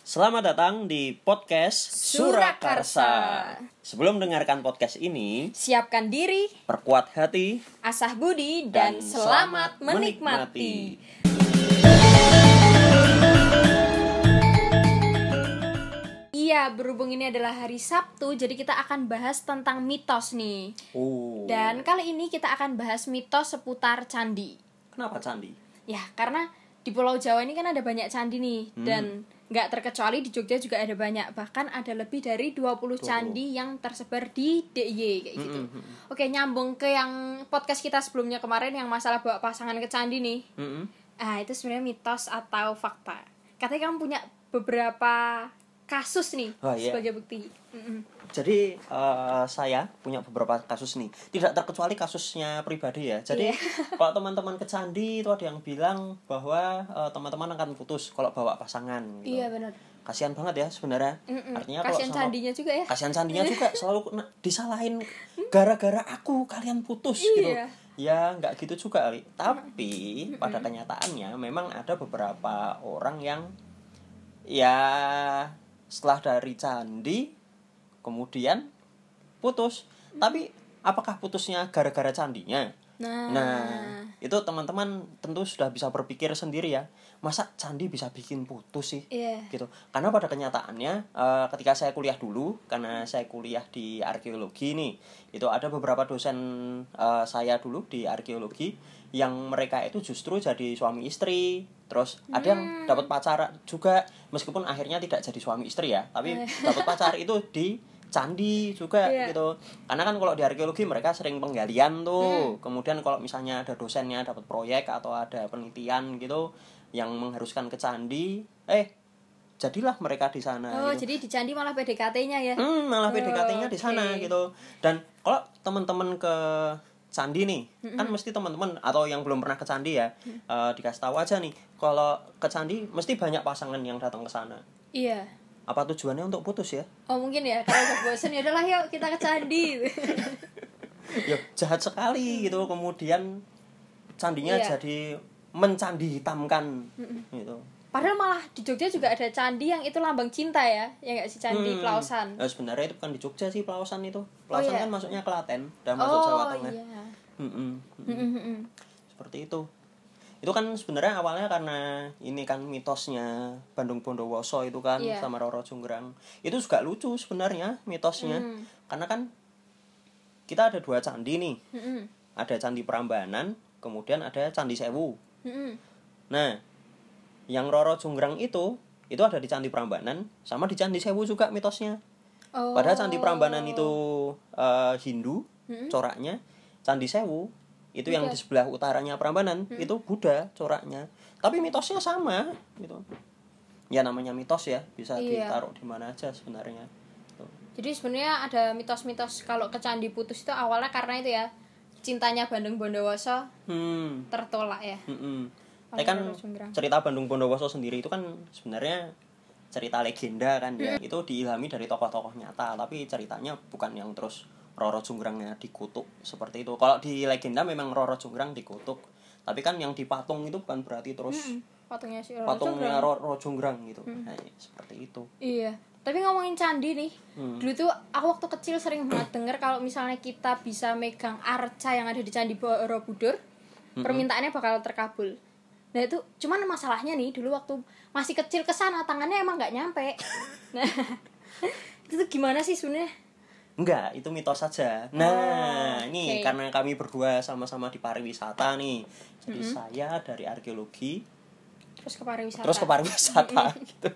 Selamat datang di podcast Surakarsa. Sebelum mendengarkan podcast ini, Siapkan diri, perkuat hati asah budi, dan, selamat menikmati. Iya, berhubung ini adalah hari Sabtu, jadi kita akan bahas tentang mitos nih. Oh. Dan kali ini kita akan bahas mitos seputar candi. kenapa candi? Ya, karena di Pulau Jawa ini kan ada banyak candi nih Hmm. dan nggak terkecuali di Jogja juga ada banyak. Bahkan ada lebih dari 20 candi yang tersebar di DIY kayak gitu. Hmm, Oke, nyambung ke yang podcast kita sebelumnya kemarin yang masalah bawa pasangan ke candi nih. Mm-mm. Ah, itu sebenarnya mitos atau fakta. Katanya kamu punya beberapa kasus nih Oh, iya. sebagai bukti. Mm-mm. Jadi eh, saya punya beberapa kasus nih, tidak terkecuali kasusnya pribadi ya. Jadi Iya. kalau teman-teman ke candi itu ada yang bilang bahwa eh, teman-teman akan putus kalau bawa pasangan. Gitu. Iya benar. Kasihan banget ya sebenarnya. Mm-mm. Artinya kalau Kasian sama candinya juga ya. kasihan sandinya juga selalu kena disalahin gara-gara aku kalian putus gitu Iya. ya nggak gitu juga kali tapi pada kenyataannya memang ada beberapa orang yang ya setelah dari candi kemudian putus tapi apakah putusnya gara-gara candinya Nah, Nah, itu teman-teman tentu sudah bisa berpikir sendiri ya. Masa candi bisa bikin putus sih? Iya. Gitu. Karena pada kenyataannya eh, ketika saya kuliah dulu, karena saya kuliah di arkeologi nih, itu ada beberapa dosen eh, saya dulu di arkeologi yang mereka itu justru jadi suami istri. Terus ada yang dapat pacar juga meskipun akhirnya tidak jadi suami istri ya, tapi dapat pacar itu di candi juga Iya. gitu karena kan kalau di arkeologi mereka sering penggalian tuh kemudian kalau misalnya ada dosennya dapat proyek atau ada penelitian gitu yang mengharuskan ke candi eh jadilah mereka di sana Oh, gitu. jadi di candi malah PDKT-nya ya. Hmm, malah Oh, PDKT-nya di sana gitu dan kalau teman-teman ke candi nih. Kan mesti teman-teman atau yang belum pernah ke candi ya eh, dikasih tahu aja nih. Kalau ke candi mesti banyak pasangan yang datang ke sana. Iya. apa tujuannya untuk putus ya? Oh mungkin ya kalau udah bosan ya udahlah yuk kita ke candi. ya jahat sekali gitu. Kemudian candinya Iya. jadi mencandi hitamkan gitu Padahal malah di Jogja juga ada candi yang itu lambang cinta ya, ya nggak sih candi Hmm. Plausan. Nah, sebenarnya itu bukan di Jogja sih Pelausan itu Pelausan iya. kan masuknya Klaten dan masuk oh Jawa Tengah iya. Mm-mm. Mm-mm-mm. seperti itu itu kan sebenarnya awalnya karena ini kan mitosnya Bandung Bondowoso itu kan Iya. sama Roro Jonggrang itu juga lucu sebenarnya mitosnya Hmm. karena kan kita ada dua candi nih Mm-mm. ada candi Prambanan kemudian ada candi Sewu Mm-mm. Nah, yang Roro Jonggrang itu itu ada di Candi Prambanan sama di Candi Sewu juga mitosnya. Oh. Padahal Candi Prambanan itu eh, Hindu Mm-mm. coraknya, Candi Sewu itu yang Buddha. di sebelah utaranya Prambanan itu Buddha coraknya. Tapi mitosnya sama gitu. Ya namanya mitos ya, bisa Iya. ditaruh di mana aja sebenarnya. Jadi sebenarnya ada mitos-mitos kalau ke candi putus itu awalnya karena itu ya cintanya Bandung Bondowoso Hmm. tertolak ya. Mm-mm. Tapi kan cerita Bandung Bondowoso sendiri itu kan sebenarnya cerita legenda kan ya. Itu diilhami dari tokoh-tokoh nyata, tapi ceritanya bukan yang terus Roro Jonggrangnya dikutuk seperti itu. Kalau di legenda memang Roro Jonggrang dikutuk, tapi kan yang dipatung itu bukan berarti terus Mm, Patungnya si Roro patungnya Jonggrang. Roro Jonggrang gitu. Nah, seperti itu. Iya. Tapi ngomongin candi nih, Hmm. dulu tuh aku waktu kecil sering banget denger kalau misalnya kita bisa megang arca yang ada di candi Borobudur, permintaannya bakal terkabul. Nah itu cuman masalahnya nih dulu waktu masih kecil ke sana tangannya emang nggak nyampe. Nah itu tuh gimana sih sebenarnya? Enggak, itu mitos saja. Nah, Oh, ini oke. karena kami berdua sama-sama di pariwisata nih. Jadi saya dari arkeologi, Terus ke pariwisata. terus ke pariwisata gitu.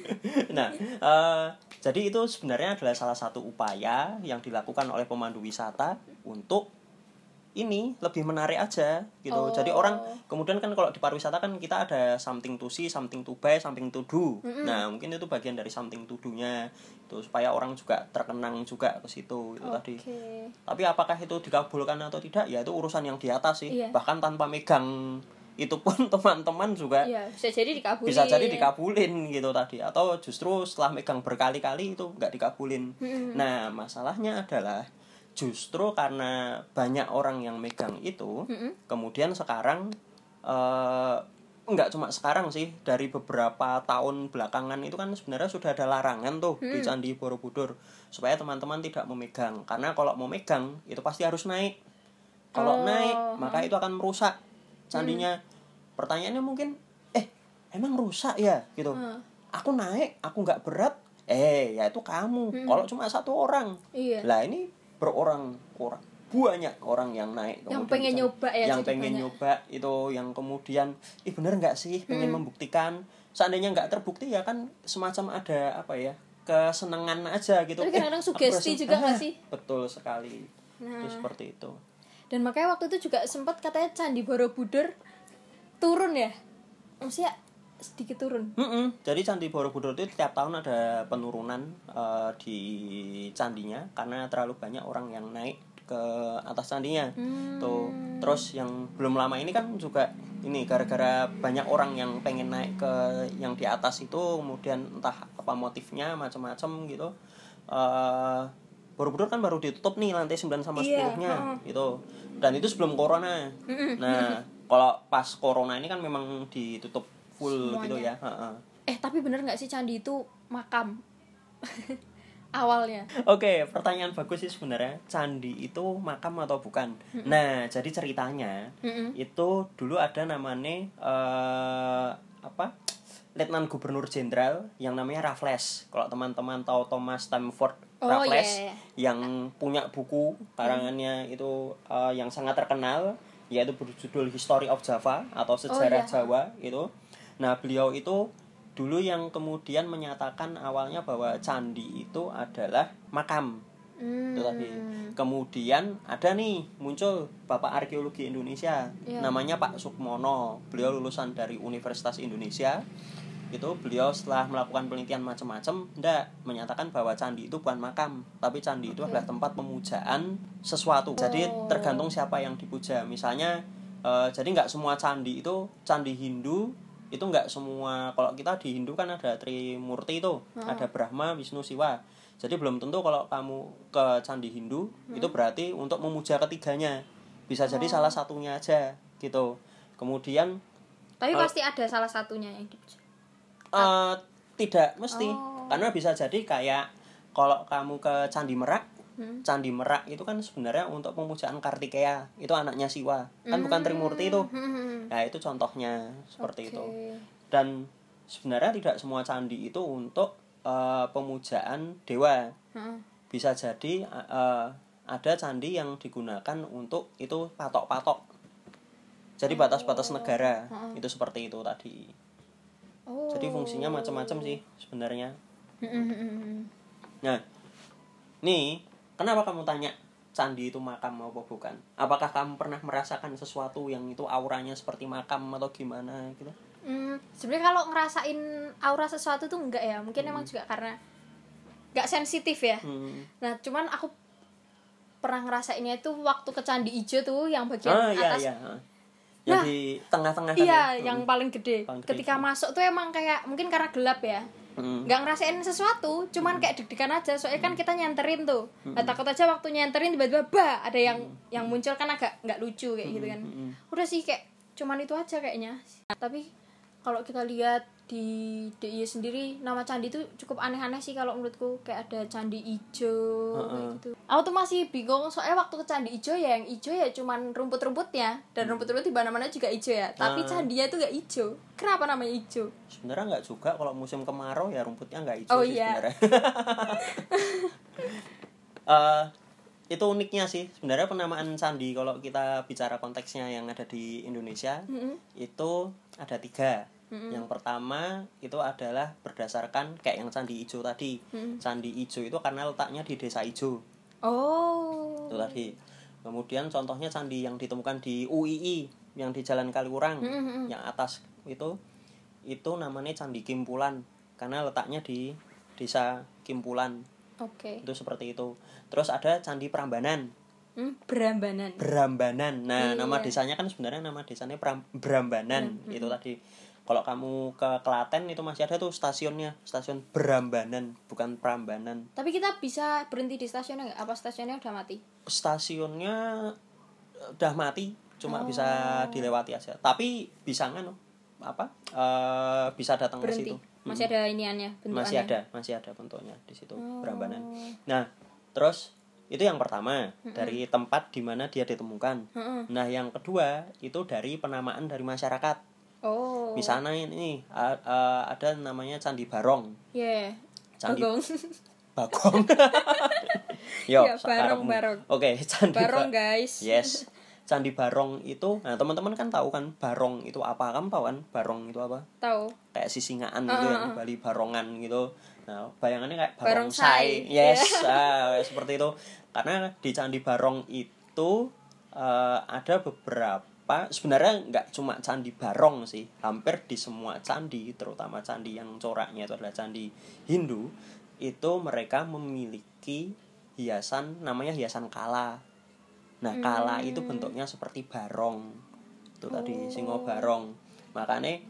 Nah, eh, jadi itu sebenarnya adalah salah satu upaya yang dilakukan oleh pemandu wisata untuk ini lebih menarik aja gitu. Oh. Jadi orang kemudian kan kalau di pariwisata kan kita ada something to see, something to buy, something to do. Nah, mungkin itu bagian dari something to do-nya itu supaya orang juga terkenang juga ke situ itu tadi. Oke. Tapi apakah itu dikabulkan atau tidak ya itu urusan yang di atas sih. Iya. Bahkan tanpa megang itu pun teman-teman juga Iya, bisa jadi dikabulin. bisa jadi dikabulin gitu tadi atau justru setelah megang berkali-kali itu nggak dikabulin nah masalahnya adalah justru karena banyak orang yang megang itu Mm-mm. kemudian sekarang enggak cuma sekarang sih dari beberapa tahun belakangan itu kan sebenarnya sudah ada larangan tuh di Candi Borobudur supaya teman-teman tidak memegang. Karena kalau mau megang itu pasti harus naik. Kalau Oh, naik maka itu akan merusak candinya. Pertanyaannya mungkin eh emang rusak ya? Gitu. Hmm. aku naik aku nggak berat. Eh ya itu kamu. Kalau cuma satu orang. Iya. lah ini berorang orang banyak orang yang naik Yang pengen bisa- nyoba ya, yang pengen banyak. nyoba itu yang kemudian ih bener nggak sih pengen membuktikan seandainya nggak terbukti ya kan semacam ada apa ya kesenangan aja gitu Tapi kadang-kadang aku sugesti juga nggak Ah, sih? betul sekali Nah. itu seperti itu Dan makanya waktu itu juga sempat katanya Candi Borobudur turun ya. Maksudnya sedikit turun. Mm-mm. Jadi Candi Borobudur itu tiap tahun ada penurunan eh, di candinya karena terlalu banyak orang yang naik ke atas candinya. Tuh. Terus yang belum lama ini kan juga ini gara-gara banyak orang yang pengen naik ke yang di atas itu kemudian entah apa motifnya macam-macam gitu. eh Borobudur kan baru ditutup nih lantai 9 sama Iya, 10-nya heeh. gitu. Dan itu sebelum corona. Nah, kalau pas corona ini kan memang ditutup full gitu Semuanya. ya. Heeh. Eh tapi bener nggak sih Candi itu makam? Awalnya. Oke, pertanyaan bagus sih sebenarnya. Candi itu makam atau bukan? Nah, jadi ceritanya Mm-mm. itu dulu ada namanya eh apa? Letnan Gubernur Jenderal yang namanya Raffles. Kalau teman-teman tahu Thomas Stamford Oh, Raffles iya, iya. yang punya buku karangannya itu eh, yang sangat terkenal yaitu berjudul History of Java atau Sejarah iya. Jawa itu. Nah, beliau itu dulu yang kemudian menyatakan awalnya bahwa candi itu adalah makam Hmm. itu tadi. Kemudian ada nih muncul Bapak Arkeologi Indonesia Iya. namanya Pak Sukmono. Beliau lulusan dari Universitas Indonesia. Itu beliau setelah melakukan penelitian macam-macam ndak menyatakan bahwa candi itu bukan makam, tapi candi itu adalah tempat pemujaan sesuatu. Jadi Oh. tergantung siapa yang dipuja. Misalnya eh, jadi nggak semua candi itu candi Hindu itu nggak semua kalau kita di Hindu kan ada Trimurti itu ada Brahma Wisnu Siwa. Jadi belum tentu kalau kamu ke candi Hindu itu berarti untuk memuja ketiganya bisa jadi salah satunya aja gitu. Kemudian Tapi Kalau- pasti ada salah satunya yang dipuja. eh tidak mesti. Oh. karena bisa jadi kayak kalau kamu ke candi Merak Hmm. candi Merak itu kan sebenarnya untuk pemujaan Kartikeya itu anaknya Siwa kan bukan Trimurti itu Hmm. nah itu contohnya seperti itu Oke. dan sebenarnya tidak semua candi itu untuk eh, pemujaan dewa Heeh. bisa jadi eh, ada candi yang digunakan untuk itu patok-patok jadi batas-batas negara itu seperti itu tadi Oh. jadi fungsinya macam-macam sih sebenarnya Hmm. nah nih kenapa kamu tanya candi itu makam apa bukan? Apakah kamu pernah merasakan sesuatu yang itu auranya seperti makam atau gimana gitu? Hmm, sebenarnya kalau ngerasain aura sesuatu tuh enggak ya. Mungkin emang juga karena nggak sensitif ya. Hmm. nah cuman aku pernah ngerasainnya itu waktu ke candi ijo tuh yang bagian ah iya atas. iya yang Nah, di tengah-tengah kan iya ya? yang paling gede. Paling gede. Ketika itu. masuk tuh emang kayak mungkin karena gelap ya Hmm. nggak ngerasain sesuatu cuman kayak deg-degan aja. Soalnya kan kita nyenterin tuh. Nah, takut aja waktu nyenterin tiba-tiba bah ada yang yang muncul kan agak nggak lucu kayak gitu kan. udah sih kayak cuman itu aja kayaknya. Tapi kalau kita lihat di DIY sendiri. Nama candi itu cukup aneh-aneh sih kalau menurutku. Kayak ada candi ijo kayak gitu. Aku tuh masih bingung soalnya waktu ke candi ijo ya yang ijo ya cuman rumput-rumputnya. Dan rumput-rumput di mana-mana juga ijo ya. Tapi Ah. candinya itu gak ijo. Kenapa namanya ijo? Sebenarnya nggak juga. Kalau musim kemarau ya rumputnya nggak hijau Oh, sih iya. sebenarnya. Eh, itu uniknya sih. Sebenarnya penamaan candi kalau kita bicara konteksnya yang ada di Indonesia itu ada tiga yang pertama itu adalah berdasarkan kayak yang candi ijo tadi. Candi ijo itu karena letaknya di desa ijo. Oh. Itu tadi. Kemudian contohnya candi yang ditemukan di UII yang di Jalan Kaliurang yang atas itu itu namanya candi Kimpulan karena letaknya di desa Kimpulan. Oke. Itu seperti itu. Terus ada candi Prambanan. Hmm, Berambanan Brambanan. Nah Iya. nama desanya kan sebenarnya nama desanya Pram- Brambanan itu tadi kalau kamu ke Klaten itu masih ada tuh stasiunnya stasiun Brambanan bukan Prambanan. Tapi kita bisa berhenti di stasiunnya nggak? Apa stasiunnya udah mati? Stasiunnya eh, udah mati cuma Oh. bisa dilewati aja. Tapi bisa kan apa eh, bisa datang ke situ. Masih ada iniannya bentukannya? Masih ada masih ada bentuknya di situ Oh. Prambanan. Nah terus itu yang pertama dari tempat di mana dia ditemukan. Heeh. nah yang kedua itu dari penamaan dari masyarakat oh. Misalnya ini a- a- ada namanya candi barong. Ya Candi- Bagong. bagong. Yo Ya, barong, barong. oke candi barong Ba- guys. Yes. Candi barong itu nah teman-teman kan tahu kan barong itu apa? Kamu tahu kan barong itu apa? Tahu. Kayak sisingaan gitu Ah, yang di Bali barongan gitu. Nah bayangannya kayak Barongsai. barongsai yes ah, kayak seperti itu. Karena di candi barong itu eh, ada beberapa sebenarnya nggak cuma candi barong sih hampir di semua candi terutama candi yang coraknya itu adalah candi Hindu itu mereka memiliki hiasan namanya hiasan kala. Nah kala itu bentuknya seperti barong. Itu tadi singo barong. Makanya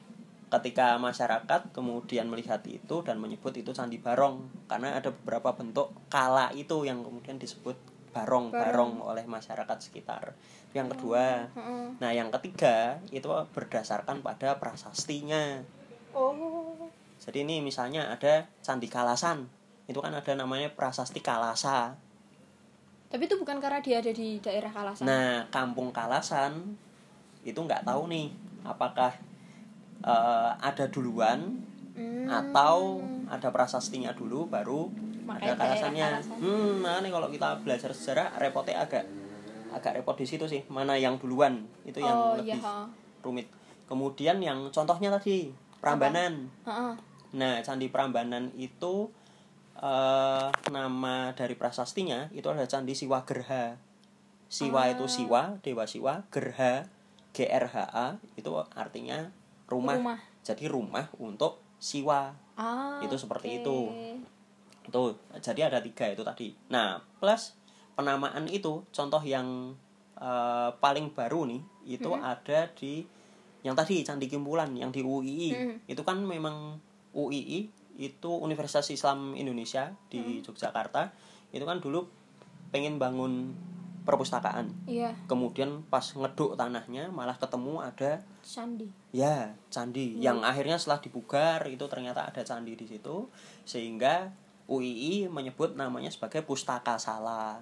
ketika masyarakat kemudian melihat itu dan menyebut itu candi barong karena ada beberapa bentuk kala itu yang kemudian disebut barong. barong oleh masyarakat sekitar. Itu yang kedua. Heeh. nah yang ketiga itu berdasarkan pada prasastinya. Oh. Jadi ini misalnya ada candi kalasan. Itu kan ada namanya prasasti kalasa. Tapi itu bukan karena dia ada di daerah Kalasan? Nah, kampung Kalasan itu nggak tahu nih apakah eh, ada duluan Hmm. atau ada prasastinya dulu baru Makanya ada daerah Kalasan. Hmm, makanya kalau kita belajar sejarah repotnya agak agak repot di situ sih. Mana yang duluan itu yang oh lebih iya rumit. Kemudian yang contohnya tadi Prambanan. Heeh. Nah, Candi Prambanan itu eh, nama dari prasastinya itu adalah Candi Siwa Gerha. Siwa itu Siwa, Dewa Siwa, Gerha, G R H A itu artinya rumah. Rumah. Jadi rumah untuk Siwa. ah Itu seperti oke. itu. Itu jadi ada tiga itu tadi. Nah, plus penamaan itu contoh yang eh, paling baru nih itu ada di yang tadi Candi Kimpulan yang di UII. Hmm. Itu kan memang UII itu Universitas Islam Indonesia di Yogyakarta. Itu kan dulu pengen bangun perpustakaan. iya Kemudian pas ngeduk tanahnya malah ketemu ada Sandi Ya, candi yang akhirnya setelah dibugar itu ternyata ada candi di situ sehingga UII menyebut namanya sebagai pustaka sala.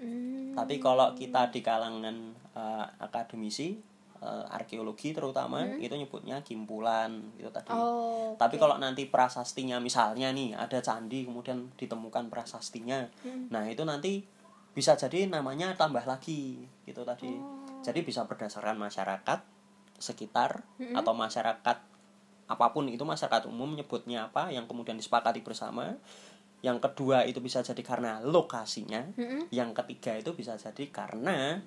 Hmm. Tapi kalau kita di kalangan eh, akademisi eh, arkeologi terutama itu nyebutnya kimpulan itu tadi. oh Tapi kalau nanti prasastinya misalnya nih ada candi kemudian ditemukan prasastinya. Nah, itu nanti bisa jadi namanya tambah lagi gitu tadi. Jadi bisa berdasarkan masyarakat sekitar atau masyarakat apa pun itu masyarakat umum nyebutnya apa yang kemudian disepakati bersama. Yang kedua itu bisa jadi karena lokasinya. Mm-mm. Yang ketiga itu bisa jadi karena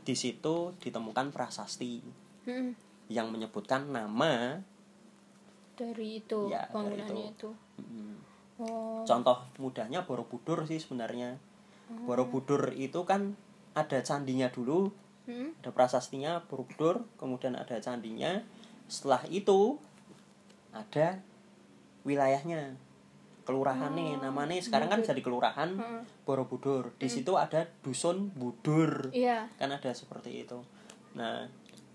di situ ditemukan prasasti Mm-mm. yang menyebutkan nama dari itu Ya, dari bangunannya itu. itu, mm, oh contoh mudahnya Borobudur sih sebenarnya Borobudur itu kan ada candinya dulu Mm-mm. ada prasastinya Borobudur kemudian ada candinya setelah itu ada wilayahnya. Kelurahan nih namanya sekarang kan jadi kelurahan Heeh. Borobudur. Di situ ada dusun Budur. Iya. Kan ada seperti itu. Nah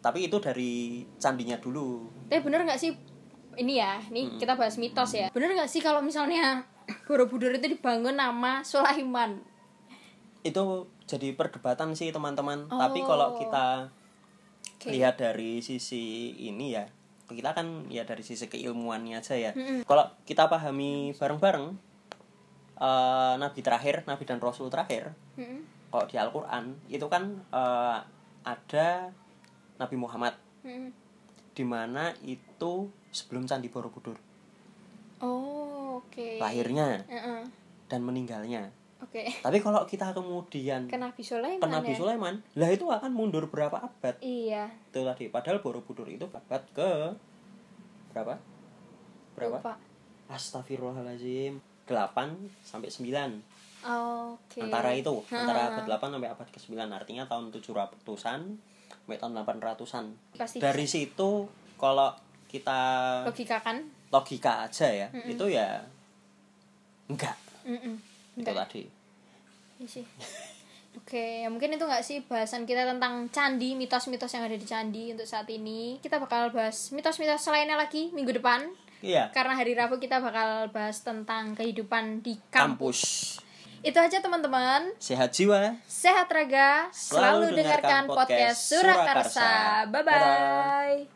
tapi itu dari candinya dulu. Tapi bener nggak sih? Ini ya ini kita bahas mitos ya. Bener nggak sih kalau misalnya Borobudur itu dibangun nama Sulaiman? Itu jadi perdebatan sih teman-teman. Oh. tapi kalau kita Oke. lihat dari sisi ini ya kita kan ya dari sisi keilmuannya aja ya Mm-mm. kalau kita pahami bareng-bareng eh, nabi terakhir nabi dan rasul terakhir Mm-mm. kalau di Al-Quran itu kan eh, ada Nabi Muhammad Mm-mm. di mana itu sebelum Candi Borobudur oh oke lahirnya Heeh. dan meninggalnya oke. Tapi kalau kita kemudian ke Nabi Sulaiman ke Nabi ya? Sulaiman lah itu akan mundur berapa abad? Iya. Itu tadi padahal Borobudur itu abad ke berapa? Berapa? Lupa. Astagfirullahaladzim 8 sampai 9 oke. Antara itu antara Ha-ha. abad 8 sampai abad ke 9 artinya tahun 700-an sampai tahun 800-an pasti. Dari situ kalau kita logika kan? Logika aja ya itu ya enggak. Mm-mm. itu Enggak. tadi Iya sih Oke, ya mungkin itu nggak sih bahasan kita tentang candi, mitos-mitos yang ada di candi untuk saat ini. Kita bakal bahas mitos-mitos lainnya lagi minggu depan. Iya. Karena hari Rabu kita bakal bahas tentang kehidupan di kampus. Kampus. Itu aja teman-teman. Sehat jiwa. Sehat raga, selalu, Selalu dengarkan dengarkan podcast podcast Surakarsa. Bye-bye.